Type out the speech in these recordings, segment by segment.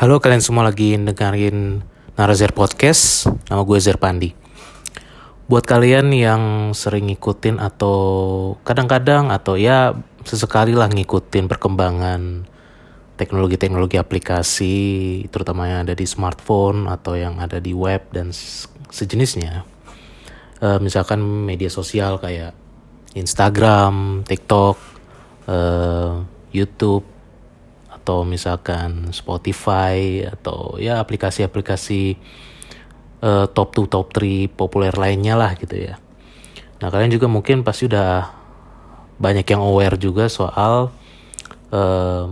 Halo kalian semua lagi dengerin Narazer Podcast. Nama gue Zer Pandi. Buat kalian yang sering ngikutin atau kadang-kadang atau ya sesekali lah ngikutin perkembangan teknologi-teknologi aplikasi terutama yang ada di smartphone atau yang ada di web dan sejenisnya. Uh, misalkan media sosial kayak Instagram, TikTok, uh, YouTube atau misalkan Spotify atau ya aplikasi-aplikasi uh, top 2 top 3 populer lainnya lah gitu ya. Nah, kalian juga mungkin pasti udah banyak yang aware juga soal uh,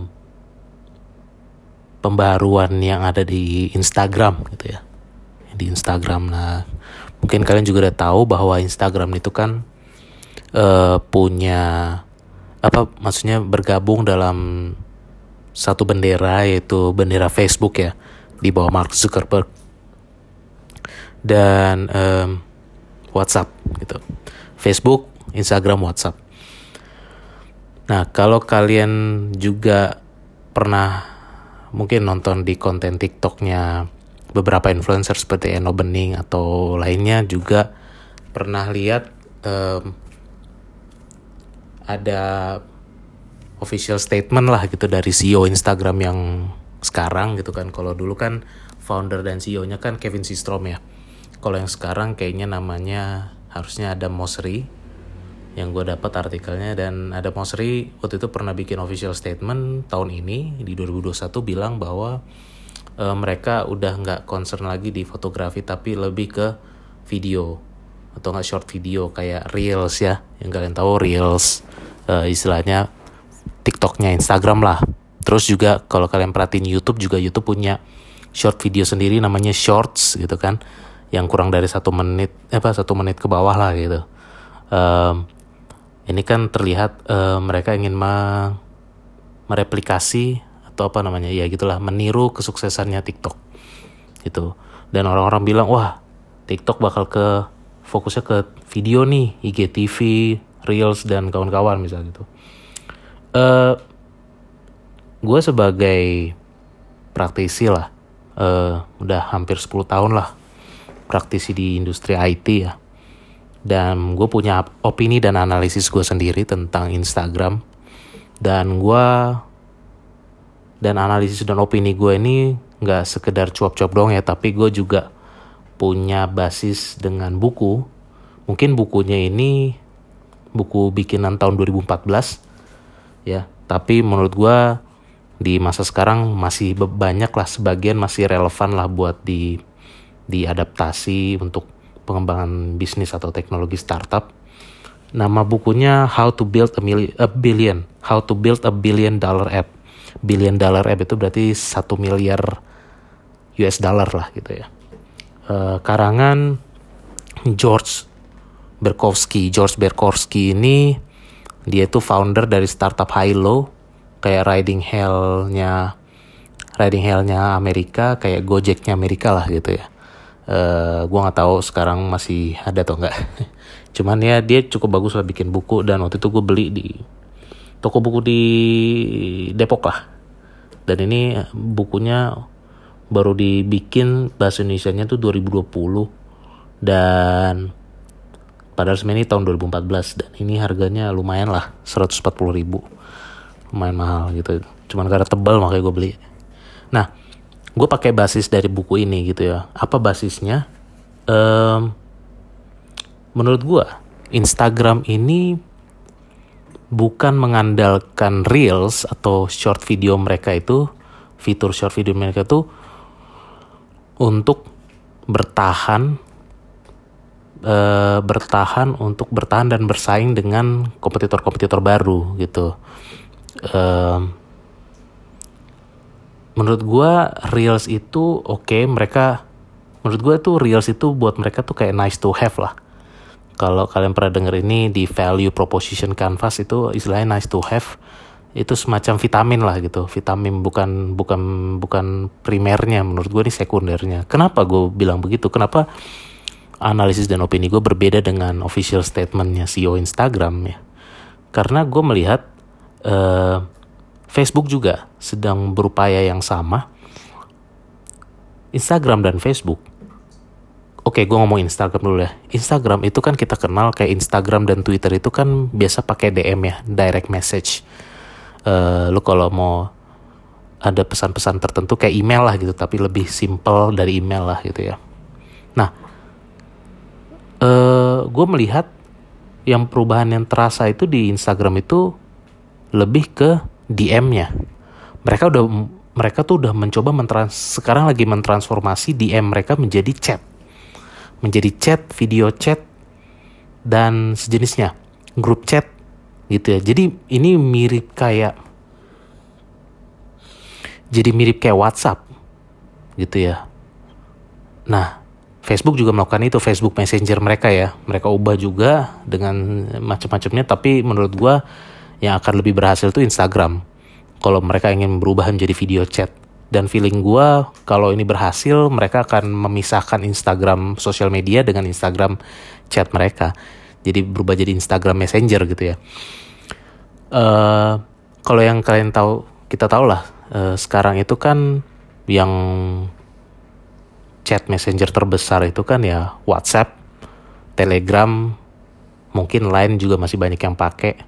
pembaruan yang ada di Instagram gitu ya. Di Instagram nah mungkin kalian juga udah tahu bahwa Instagram itu kan uh, punya apa maksudnya bergabung dalam satu bendera yaitu bendera Facebook ya di bawah Mark Zuckerberg. Dan um, WhatsApp gitu. Facebook Instagram WhatsApp. Nah kalau kalian juga pernah mungkin nonton di konten TikToknya beberapa influencer seperti Eno Bening atau lainnya juga pernah lihat um, ada official statement lah gitu dari CEO Instagram yang sekarang gitu kan. Kalau dulu kan founder dan CEO-nya kan Kevin Systrom ya. Kalau yang sekarang kayaknya namanya harusnya ada Mosri yang gue dapat artikelnya dan ada Mosri waktu itu pernah bikin official statement tahun ini di 2021 bilang bahwa e, mereka udah nggak concern lagi di fotografi tapi lebih ke video atau nggak short video kayak reels ya yang kalian tahu reels e, istilahnya TikToknya Instagram lah. Terus juga kalau kalian perhatiin YouTube juga YouTube punya short video sendiri namanya Shorts gitu kan, yang kurang dari satu menit, apa satu menit ke bawah lah gitu. Um, ini kan terlihat um, mereka ingin me mereplikasi atau apa namanya ya gitulah meniru kesuksesannya TikTok gitu. Dan orang-orang bilang wah TikTok bakal ke fokusnya ke video nih IGTV, Reels dan kawan-kawan misalnya gitu uh, gue sebagai praktisi lah. Uh, udah hampir 10 tahun lah praktisi di industri IT ya. Dan gue punya opini dan analisis gue sendiri tentang Instagram. Dan gue dan analisis dan opini gue ini nggak sekedar cuap-cuap dong ya tapi gue juga punya basis dengan buku. Mungkin bukunya ini buku bikinan tahun 2014 ya tapi menurut gue di masa sekarang masih banyak lah sebagian masih relevan lah buat di diadaptasi untuk pengembangan bisnis atau teknologi startup. Nama bukunya How to Build a, Million, a Billion How to Build a Billion Dollar App. Billion dollar app itu berarti satu miliar US dollar lah gitu ya. Uh, karangan George Berkowski George Berkowski ini dia itu founder dari startup Hilo kayak riding hell-nya riding hell-nya Amerika kayak Gojek-nya Amerika lah gitu ya. Uh, gue nggak tahu sekarang masih ada atau enggak cuman ya dia cukup bagus lah bikin buku dan waktu itu gue beli di toko buku di Depok lah. Dan ini bukunya baru dibikin bahasa Indonesia-nya tuh 2020 dan Padahal sebenarnya ini tahun 2014 dan ini harganya lumayan lah 140 ribu. Lumayan mahal gitu. Cuman karena tebal makanya gue beli. Nah gue pakai basis dari buku ini gitu ya. Apa basisnya? Um, menurut gue Instagram ini bukan mengandalkan reels atau short video mereka itu fitur short video mereka itu untuk bertahan e, bertahan untuk bertahan dan bersaing dengan kompetitor-kompetitor baru gitu. E, menurut gue reels itu oke okay, mereka menurut gue tuh reels itu buat mereka tuh kayak nice to have lah. Kalau kalian pernah denger ini di value proposition canvas itu istilahnya nice to have itu semacam vitamin lah gitu vitamin bukan bukan bukan primernya menurut gue ini sekundernya kenapa gue bilang begitu kenapa analisis dan opini gue berbeda dengan official statementnya CEO Instagram ya. Karena gue melihat uh, Facebook juga sedang berupaya yang sama Instagram dan Facebook Oke, gue ngomong Instagram dulu ya. Instagram itu kan kita kenal kayak Instagram dan Twitter itu kan biasa pakai DM ya, direct message. Uh, lu kalau mau ada pesan-pesan tertentu kayak email lah gitu, tapi lebih simple dari email lah gitu ya. Uh, eh, gue melihat yang perubahan yang terasa itu di Instagram itu lebih ke DM-nya. Mereka udah mereka tuh udah mencoba mentrans sekarang lagi mentransformasi DM mereka menjadi chat menjadi chat, video chat, dan sejenisnya, grup chat gitu ya. Jadi ini mirip kayak jadi mirip kayak WhatsApp gitu ya. Nah, Facebook juga melakukan itu, Facebook Messenger mereka ya. Mereka ubah juga dengan macam-macamnya, tapi menurut gua yang akan lebih berhasil itu Instagram. Kalau mereka ingin berubah menjadi video chat dan feeling gue kalau ini berhasil mereka akan memisahkan Instagram sosial media dengan Instagram chat mereka jadi berubah jadi Instagram Messenger gitu ya uh, kalau yang kalian tahu kita tahu lah uh, sekarang itu kan yang chat messenger terbesar itu kan ya WhatsApp, Telegram, mungkin Line juga masih banyak yang pakai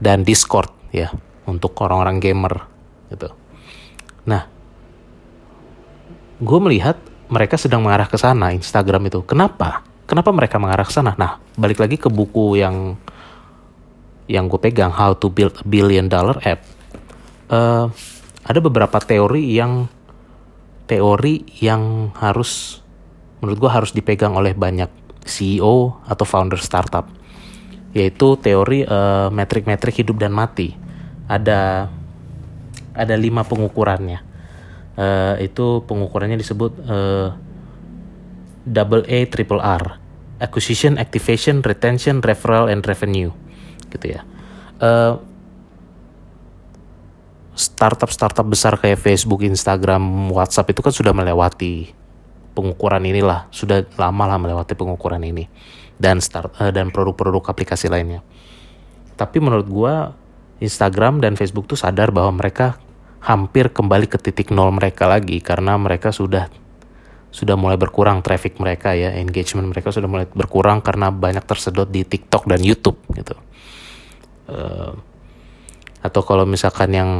dan Discord ya untuk orang-orang gamer gitu. Nah, gue melihat mereka sedang mengarah ke sana Instagram itu. Kenapa? Kenapa mereka mengarah ke sana? Nah, balik lagi ke buku yang yang gue pegang How to Build a Billion Dollar App. Uh, ada beberapa teori yang teori yang harus menurut gue harus dipegang oleh banyak CEO atau founder startup yaitu teori uh, metrik-metrik hidup dan mati ada ada lima pengukurannya uh, itu pengukurannya disebut uh, A triple R acquisition, activation, retention, referral, and revenue gitu ya. Uh, startup-startup besar kayak Facebook, Instagram, WhatsApp itu kan sudah melewati pengukuran inilah, sudah lama lah melewati pengukuran ini. Dan start uh, dan produk-produk aplikasi lainnya. Tapi menurut gua Instagram dan Facebook tuh sadar bahwa mereka hampir kembali ke titik nol mereka lagi. Karena mereka sudah sudah mulai berkurang traffic mereka ya. Engagement mereka sudah mulai berkurang karena banyak tersedot di TikTok dan YouTube gitu. Uh, atau kalau misalkan yang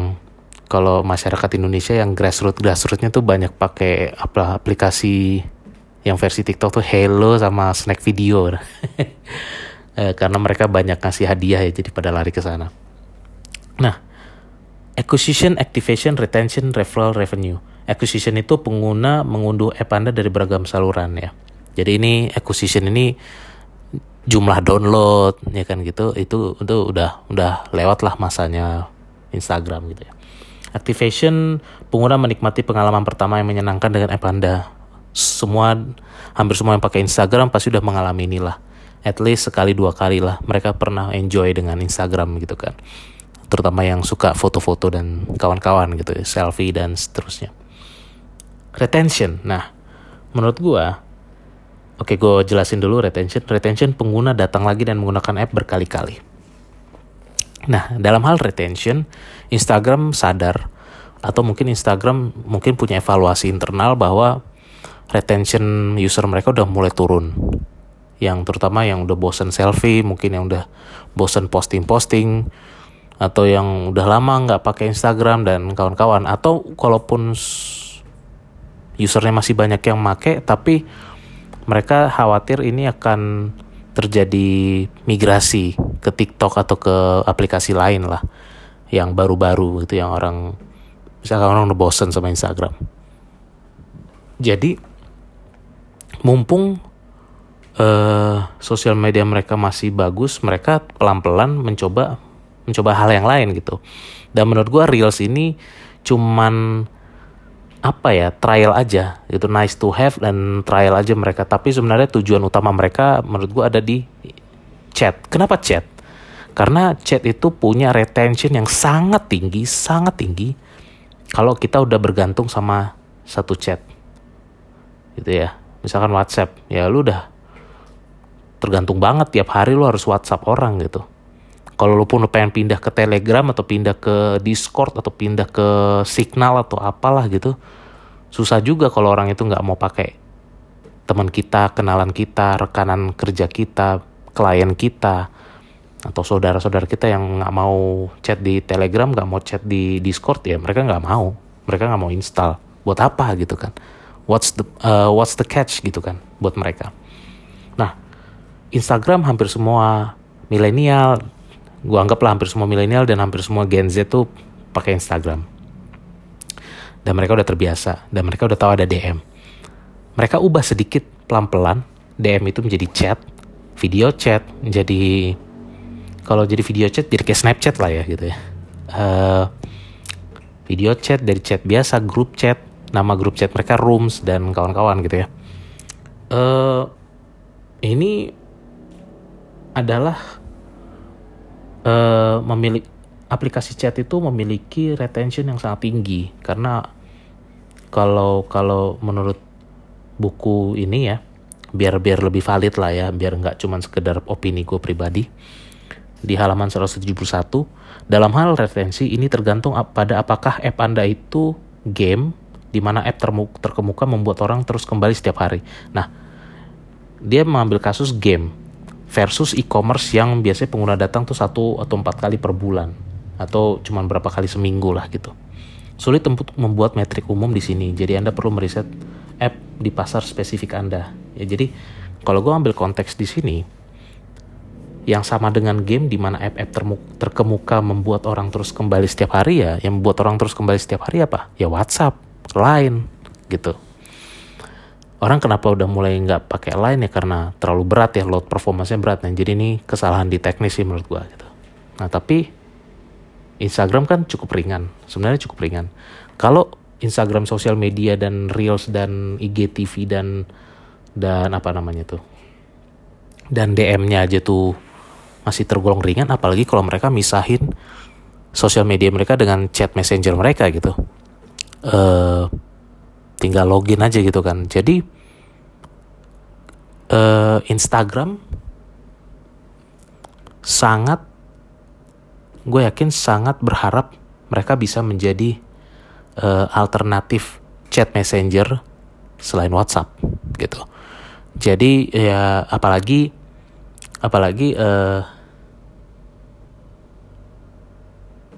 kalau masyarakat Indonesia yang grassroots grassrootsnya tuh banyak pakai aplikasi yang versi TikTok tuh Hello sama Snack Video uh, karena mereka banyak ngasih hadiah ya jadi pada lari ke sana nah Acquisition, Activation, Retention, Referral, Revenue. Acquisition itu pengguna mengunduh app Anda dari beragam saluran ya. Jadi ini acquisition ini jumlah download ya kan gitu itu itu udah udah lewat lah masanya Instagram gitu ya. Activation pengguna menikmati pengalaman pertama yang menyenangkan dengan app Anda. Semua hampir semua yang pakai Instagram pasti udah mengalami inilah. At least sekali dua kali lah mereka pernah enjoy dengan Instagram gitu kan terutama yang suka foto-foto dan kawan-kawan gitu ya, selfie dan seterusnya. Retention. Nah, menurut gua Oke, gue jelasin dulu retention. Retention pengguna datang lagi dan menggunakan app berkali-kali. Nah, dalam hal retention, Instagram sadar atau mungkin Instagram mungkin punya evaluasi internal bahwa retention user mereka udah mulai turun. Yang terutama yang udah bosen selfie, mungkin yang udah bosen posting-posting, atau yang udah lama nggak pakai Instagram dan kawan-kawan atau kalaupun usernya masih banyak yang make tapi mereka khawatir ini akan terjadi migrasi ke TikTok atau ke aplikasi lain lah yang baru-baru gitu yang orang misalkan orang udah bosen sama Instagram. Jadi mumpung uh, sosial media mereka masih bagus mereka pelan-pelan mencoba mencoba hal yang lain gitu. Dan menurut gue reels ini cuman apa ya trial aja. Itu nice to have dan trial aja mereka. Tapi sebenarnya tujuan utama mereka menurut gue ada di chat. Kenapa chat? Karena chat itu punya retention yang sangat tinggi sangat tinggi kalau kita udah bergantung sama satu chat. Gitu ya. Misalkan WhatsApp. Ya lu udah tergantung banget tiap hari lu harus WhatsApp orang gitu kalau lu pun pengen pindah ke Telegram atau pindah ke Discord atau pindah ke Signal atau apalah gitu susah juga kalau orang itu nggak mau pakai teman kita, kenalan kita, rekanan kerja kita, klien kita, atau saudara-saudara kita yang nggak mau chat di Telegram, nggak mau chat di Discord ya mereka nggak mau, mereka nggak mau install. Buat apa gitu kan? What's the uh, What's the catch gitu kan buat mereka? Nah, Instagram hampir semua milenial, gua anggaplah hampir semua milenial dan hampir semua Gen Z tuh pakai Instagram. Dan mereka udah terbiasa, dan mereka udah tahu ada DM mereka ubah sedikit pelan-pelan DM itu menjadi chat, video chat, menjadi kalau jadi video chat jadi kayak Snapchat lah ya gitu ya. Uh, video chat dari chat biasa, grup chat, nama grup chat mereka rooms dan kawan-kawan gitu ya. Uh, ini adalah uh, memiliki aplikasi chat itu memiliki retention yang sangat tinggi. Karena kalau kalau menurut buku ini ya biar biar lebih valid lah ya biar nggak cuman sekedar opini gue pribadi di halaman 171 dalam hal retensi ini tergantung pada apakah app anda itu game di mana app terkemuka membuat orang terus kembali setiap hari. Nah dia mengambil kasus game versus e-commerce yang biasanya pengguna datang tuh satu atau empat kali per bulan atau cuman berapa kali seminggu lah gitu sulit untuk membuat metrik umum di sini jadi anda perlu meriset app di pasar spesifik Anda. Ya, jadi kalau gue ambil konteks di sini, yang sama dengan game di mana app-app terkemuka membuat orang terus kembali setiap hari ya, yang membuat orang terus kembali setiap hari apa? Ya WhatsApp, Line, gitu. Orang kenapa udah mulai nggak pakai Line ya karena terlalu berat ya, load performance-nya berat. Nah, jadi ini kesalahan di teknis sih menurut gue gitu. Nah, tapi Instagram kan cukup ringan, sebenarnya cukup ringan. Kalau Instagram sosial media dan Reels dan IGTV dan dan apa namanya tuh dan DM-nya aja tuh masih tergolong ringan apalagi kalau mereka misahin sosial media mereka dengan chat messenger mereka gitu uh, tinggal login aja gitu kan jadi uh, Instagram sangat gue yakin sangat berharap mereka bisa menjadi uh, alternatif chat messenger selain WhatsApp gitu. Jadi ya apalagi apalagi uh,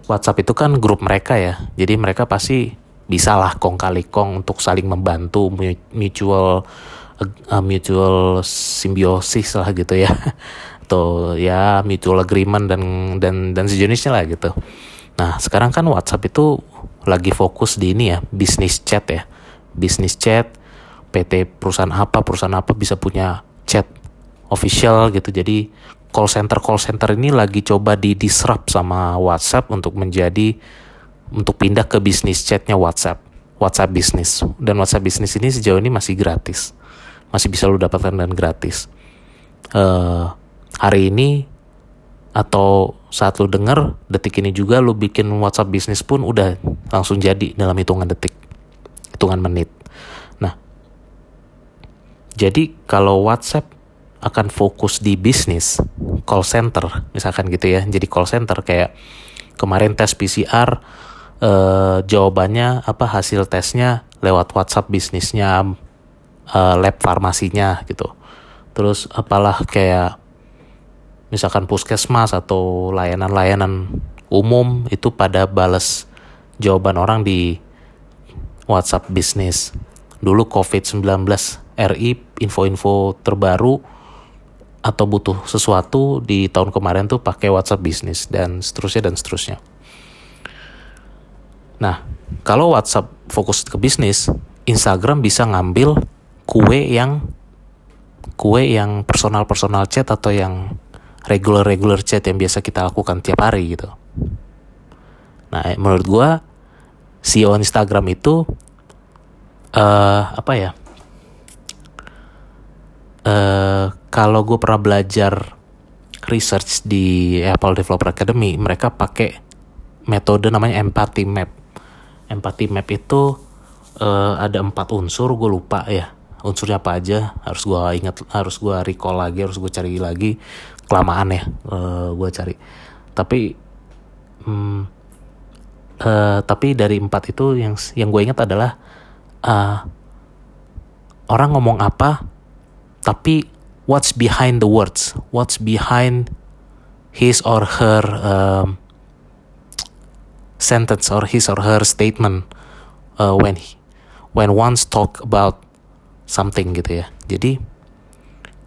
WhatsApp itu kan grup mereka ya. Jadi mereka pasti bisa lah kong kali kong untuk saling membantu mutual uh, mutual simbiosis lah gitu ya. Atau ya mutual agreement dan dan dan sejenisnya lah gitu. Nah, sekarang kan WhatsApp itu lagi fokus di ini ya, bisnis chat ya. Bisnis chat, PT perusahaan apa, perusahaan apa bisa punya chat official gitu. Jadi call center call center ini lagi coba di disrupt sama WhatsApp untuk menjadi untuk pindah ke bisnis chatnya WhatsApp. WhatsApp bisnis dan WhatsApp bisnis ini sejauh ini masih gratis, masih bisa lu dapatkan dan gratis. Uh, hari ini atau saat lu denger detik ini juga lu bikin WhatsApp bisnis pun udah langsung jadi dalam hitungan detik hitungan menit nah jadi kalau WhatsApp akan fokus di bisnis call center misalkan gitu ya jadi call center kayak kemarin tes PCR eh, jawabannya apa hasil tesnya lewat WhatsApp bisnisnya eh, lab farmasinya gitu terus apalah kayak misalkan puskesmas atau layanan-layanan umum itu pada balas jawaban orang di WhatsApp bisnis. Dulu COVID-19 RI info-info terbaru atau butuh sesuatu di tahun kemarin tuh pakai WhatsApp bisnis dan seterusnya dan seterusnya. Nah, kalau WhatsApp fokus ke bisnis, Instagram bisa ngambil kue yang kue yang personal-personal chat atau yang regular-regular chat yang biasa kita lakukan tiap hari gitu. Nah, menurut gue CEO Instagram itu uh, apa ya? Uh, kalau gue pernah belajar research di Apple Developer Academy, mereka pakai metode namanya empathy map. Empathy map itu uh, ada empat unsur, gue lupa ya. Unsurnya apa aja harus gue ingat harus gue recall lagi harus gue cari lagi. Kelamaan ya uh, eh, gue cari. Tapi hmm, uh, tapi dari empat itu yang yang gue ingat adalah uh, orang ngomong apa tapi what's behind the words? What's behind his or her um, sentence or his or her statement uh, when he, when once talk about something gitu ya. Jadi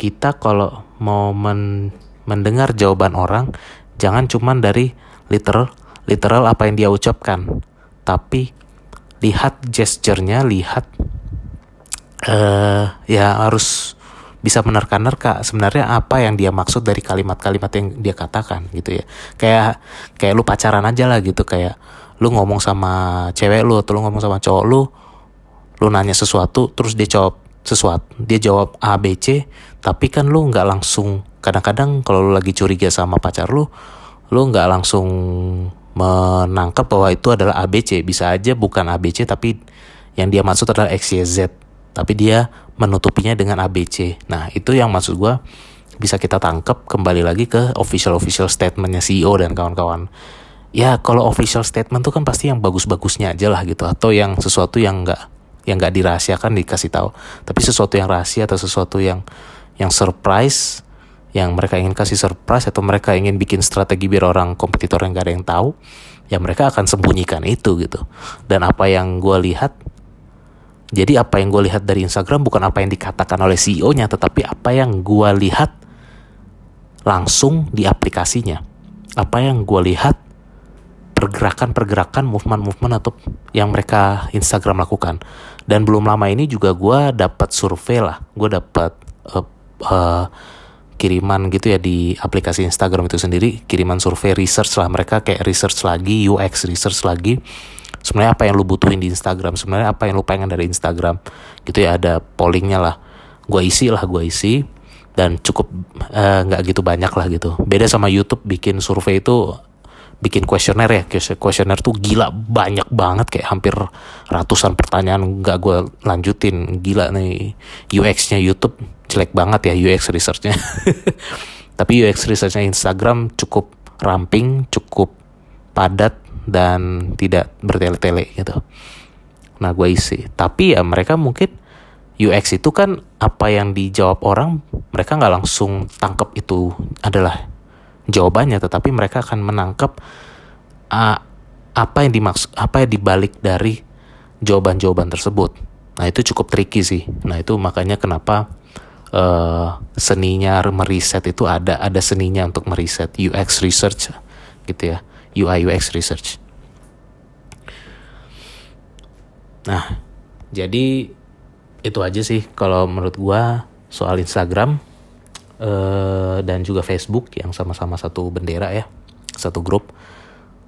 kita kalau mau men mendengar jawaban orang jangan cuman dari literal literal apa yang dia ucapkan tapi lihat gesturnya lihat uh, ya harus bisa menerka-nerka sebenarnya apa yang dia maksud dari kalimat-kalimat yang dia katakan gitu ya. Kayak kayak lu pacaran aja lah gitu. Kayak lu ngomong sama cewek lu atau lu ngomong sama cowok lu lu nanya sesuatu terus dia jawab sesuatu dia jawab A B C tapi kan lu nggak langsung kadang-kadang kalau lu lagi curiga sama pacar lu lu nggak langsung menangkap bahwa itu adalah A B C. Bisa aja bukan A B C tapi yang dia maksud adalah X Y Z. Tapi dia menutupinya dengan ABC. Nah, itu yang maksud gue bisa kita tangkap kembali lagi ke official official statementnya CEO dan kawan-kawan. Ya, kalau official statement tuh kan pasti yang bagus-bagusnya aja lah gitu, atau yang sesuatu yang enggak yang nggak dirahasiakan dikasih tahu. Tapi sesuatu yang rahasia atau sesuatu yang yang surprise, yang mereka ingin kasih surprise atau mereka ingin bikin strategi biar orang kompetitor yang gak ada yang tahu, ya mereka akan sembunyikan itu gitu. Dan apa yang gue lihat jadi apa yang gue lihat dari Instagram bukan apa yang dikatakan oleh CEO-nya, tetapi apa yang gue lihat langsung di aplikasinya. Apa yang gue lihat pergerakan-pergerakan, movement-movement atau yang mereka Instagram lakukan. Dan belum lama ini juga gue dapat survei lah, gue dapat uh, uh, kiriman gitu ya di aplikasi Instagram itu sendiri, kiriman survei research lah mereka kayak research lagi, UX research lagi sebenarnya apa yang lu butuhin di Instagram sebenarnya apa yang lu pengen dari Instagram. Gitu ya ada pollingnya lah. Gue isi lah gue isi. Dan cukup eh, nggak uh, gitu banyak lah gitu. Beda sama YouTube bikin survei itu bikin kuesioner ya. Kuesioner tuh gila banyak banget. Kayak hampir ratusan pertanyaan nggak gue lanjutin. Gila nih UX-nya YouTube jelek banget ya UX researchnya. Tapi UX researchnya Instagram cukup ramping cukup padat dan tidak bertele-tele gitu. Nah gue isi. Tapi ya mereka mungkin UX itu kan apa yang dijawab orang mereka nggak langsung tangkap itu adalah jawabannya, tetapi mereka akan menangkap uh, apa yang dimaksud apa yang dibalik dari jawaban-jawaban tersebut. Nah itu cukup tricky sih. Nah itu makanya kenapa uh, seninya meriset itu ada ada seninya untuk meriset UX research gitu ya. UI UX research. Nah, jadi itu aja sih kalau menurut gua soal Instagram uh, dan juga Facebook yang sama-sama satu bendera ya, satu grup.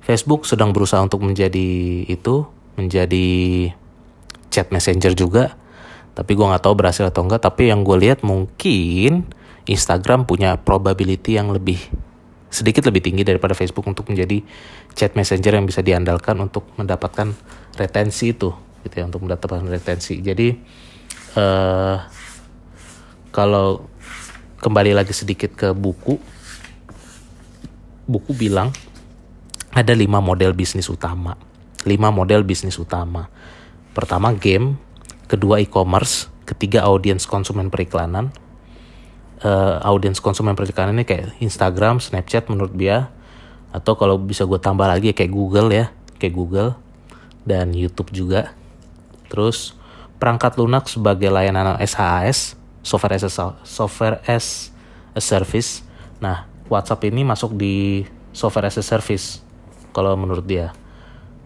Facebook sedang berusaha untuk menjadi itu, menjadi chat messenger juga. Tapi gua nggak tahu berhasil atau enggak. Tapi yang gue lihat mungkin Instagram punya probability yang lebih sedikit lebih tinggi daripada Facebook untuk menjadi chat messenger yang bisa diandalkan untuk mendapatkan retensi itu gitu ya untuk mendapatkan retensi. Jadi uh, kalau kembali lagi sedikit ke buku buku bilang ada lima model bisnis utama. Lima model bisnis utama. Pertama game kedua e-commerce ketiga audiens konsumen periklanan uh, audiens konsumen periklanan ini kayak Instagram, Snapchat menurut dia atau kalau bisa gue tambah lagi ya kayak Google ya, kayak Google dan YouTube juga. Terus perangkat lunak sebagai layanan SaaS, software as a, software as a service. Nah, WhatsApp ini masuk di software as a service kalau menurut dia.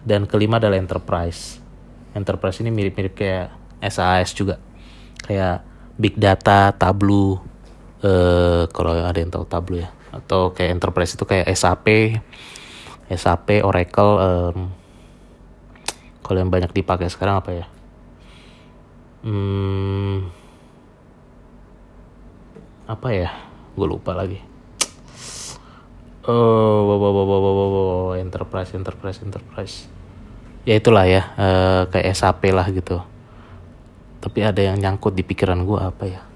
Dan kelima adalah enterprise. Enterprise ini mirip-mirip kayak SaaS juga. Kayak big data, Tableau, uh, kalau ada yang tahu Tableau ya. Atau kayak enterprise itu kayak SAP SAP Oracle um, kalau yang banyak dipakai sekarang apa ya? Hmm, apa ya? Gue lupa lagi. Oh wow, enterprise enterprise enterprise. Ya itulah ya uh, kayak SAP lah gitu. Tapi ada yang nyangkut di pikiran gue apa ya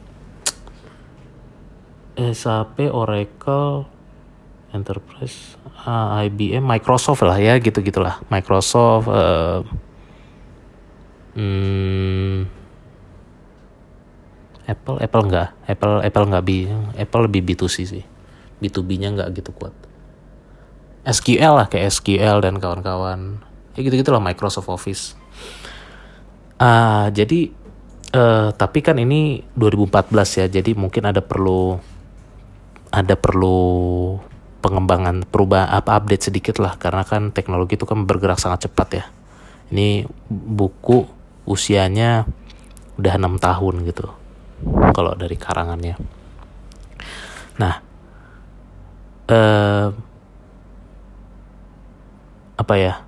SAP, Oracle, Enterprise, uh, IBM, Microsoft lah ya gitu gitulah. Microsoft, uh, hmm, Apple Apple enggak Apple Apple enggak bi Apple lebih B2C sih. B2B-nya enggak gitu kuat. SQL lah kayak SQL dan kawan-kawan. Ya gitu gitulah Microsoft Office. Uh, jadi uh, tapi kan ini 2014 ya jadi mungkin ada perlu ada perlu pengembangan perubahan apa update sedikit lah. Karena kan teknologi itu kan bergerak sangat cepat ya. Ini buku usianya udah enam tahun gitu kalau dari karangannya. Nah eh, apa ya?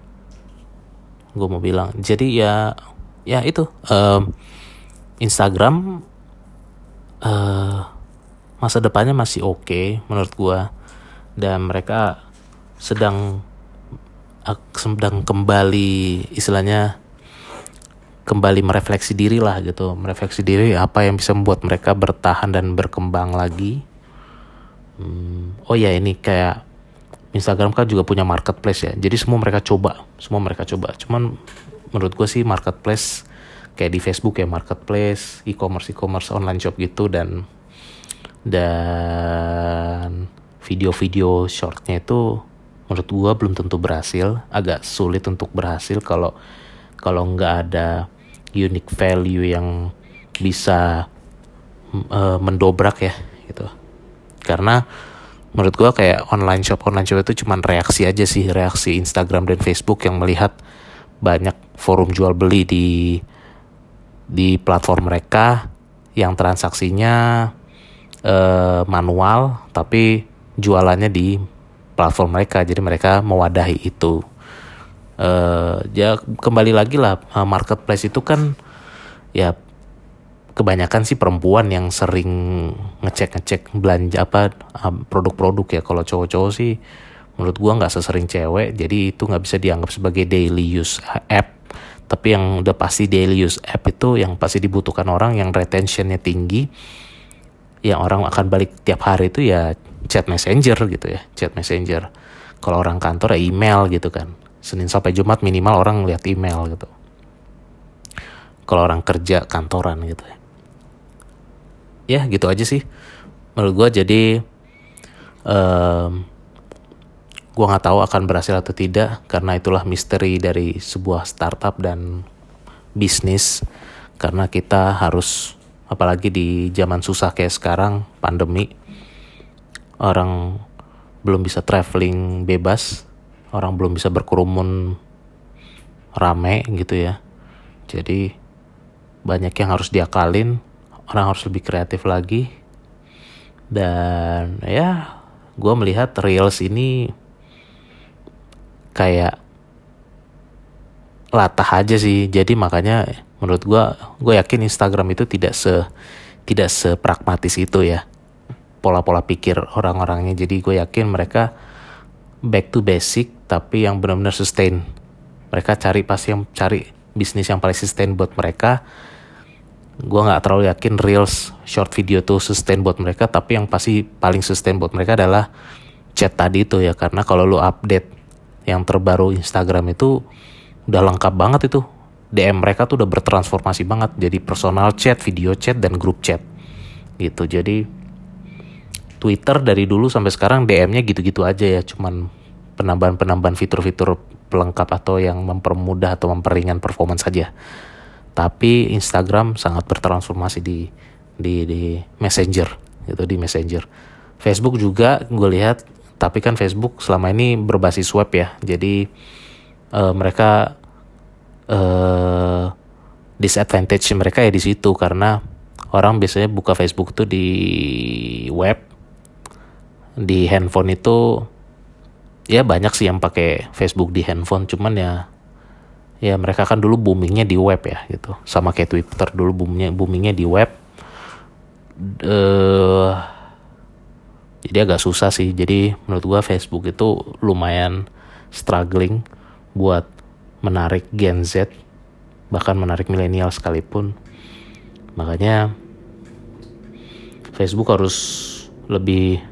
Gue mau bilang. Jadi ya ya itu um, Instagram uh, masa depannya masih oke okay, menurut gue dan mereka sedang sedang kembali istilahnya kembali merefleksi diri lah gitu. Merefleksi diri apa yang bisa membuat mereka bertahan dan berkembang lagi. Hmm, oh ya ini kayak Instagram kan juga punya marketplace ya. Jadi semua mereka coba semua mereka coba. Cuman menurut gue sih marketplace kayak di Facebook ya marketplace e-commerce e-commerce online shop gitu dan dan video-video shortnya itu menurut gue belum tentu berhasil. Agak sulit untuk berhasil kalau kalau nggak ada unique value yang bisa uh, mendobrak ya gitu. Karena menurut gue kayak online shop online shop itu cuman reaksi aja sih reaksi Instagram dan Facebook yang melihat banyak forum jual beli di di platform mereka yang transaksinya uh, manual tapi jualannya di platform mereka. Jadi mereka mewadahi itu. Uh, ya kembali lagi lah marketplace itu kan ya kebanyakan sih perempuan yang sering ngecek-ngecek belanja apa produk-produk ya. Kalau cowok-cowok sih menurut gua nggak sesering cewek jadi itu nggak bisa dianggap sebagai daily use app. Tapi yang udah pasti daily use app itu yang pasti dibutuhkan orang yang retentionnya tinggi yang orang akan balik tiap hari itu ya chat messenger gitu ya chat messenger. Kalau orang kantor ya email gitu kan. Senin sampai Jumat minimal orang lihat email gitu. Kalau orang kerja kantoran gitu ya. Ya gitu aja sih. Menurut gue jadi um, gue nggak tahu akan berhasil atau tidak karena itulah misteri dari sebuah startup dan bisnis. Karena kita harus apalagi di zaman susah kayak sekarang pandemi orang belum bisa traveling bebas orang belum bisa berkerumun rame gitu ya. Jadi banyak yang harus diakalin orang harus lebih kreatif lagi. Dan ya gue melihat reels ini kayak latah aja sih. Jadi makanya menurut gue gue yakin Instagram itu tidak se tidak sepragmatis itu ya. Pola-pola pikir orang-orangnya. Jadi gue yakin mereka back to basic tapi yang benar-benar sustain. Mereka cari pasti yang cari bisnis yang paling sustain buat mereka. Gue nggak terlalu yakin reels short video tuh sustain buat mereka tapi yang pasti paling sustain buat mereka adalah chat tadi itu ya. Karena kalau lu update yang terbaru Instagram itu udah lengkap banget itu DM mereka tuh udah bertransformasi banget. Jadi personal chat, video chat dan grup chat. Gitu. Jadi Twitter dari dulu sampai sekarang DM-nya gitu-gitu aja ya. Cuman penambahan-penambahan fitur-fitur pelengkap atau yang mempermudah atau memperingan performance saja tapi Instagram sangat bertransformasi di di di Messenger. Gitu di Messenger. Facebook juga gue lihat tapi kan Facebook selama ini berbasis web ya. Jadi uh, mereka uh, disadvantage mereka ya di situ karena orang biasanya buka Facebook itu di web di handphone itu ya banyak sih yang pakai Facebook di handphone cuman ya ya mereka kan dulu boomingnya di web ya gitu. Sama kayak Twitter dulu boomingnya boomingnya di web. Uh, jadi agak susah sih. Jadi menurut gua Facebook itu lumayan struggling buat menarik Gen Z bahkan menarik milenial sekalipun. Makanya Facebook harus lebih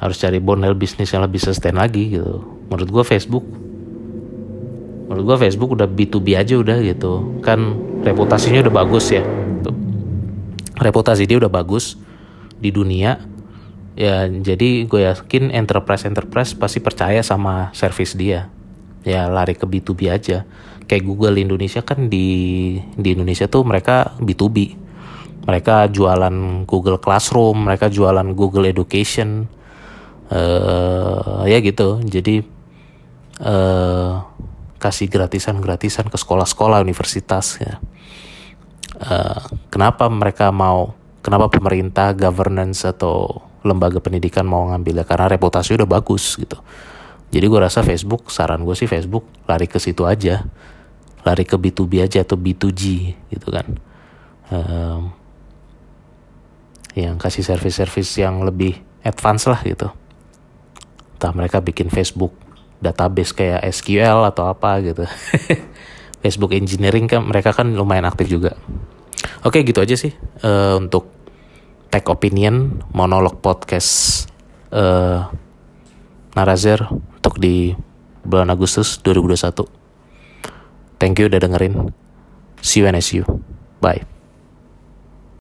harus cari model bisnis yang lebih sustain lagi gitu. Menurut gua Facebook menurut gue Facebook udah B2B aja udah gitu. Kan reputasinya udah bagus ya. Tuh. reputasi dia udah bagus di dunia. Ya jadi gue yakin enterprise enterprise pasti percaya sama service dia ya lari ke B2B aja. Kayak Google Indonesia kan di di Indonesia tuh mereka B2B mereka jualan Google Classroom mereka jualan Google Education. Uh, ya gitu. Jadi uh, kasih gratisan-gratisan ke sekolah-sekolah universitas ya. Uh, kenapa mereka mau kenapa pemerintah governance atau lembaga pendidikan mau ngambilnya? Karena reputasi udah bagus gitu jadi gue rasa Facebook saran gue sih Facebook lari ke situ aja lari ke B2B aja atau B2G gitu kan um, yang kasih service-service yang lebih advance lah gitu entah mereka bikin Facebook database kayak SQL atau apa gitu. Facebook engineering kan mereka kan lumayan aktif juga. Oke gitu aja sih uh, untuk tag opinion monolog podcast uh, Narazer di bulan Agustus 2021. Thank you udah dengerin. See you and see you. Bye.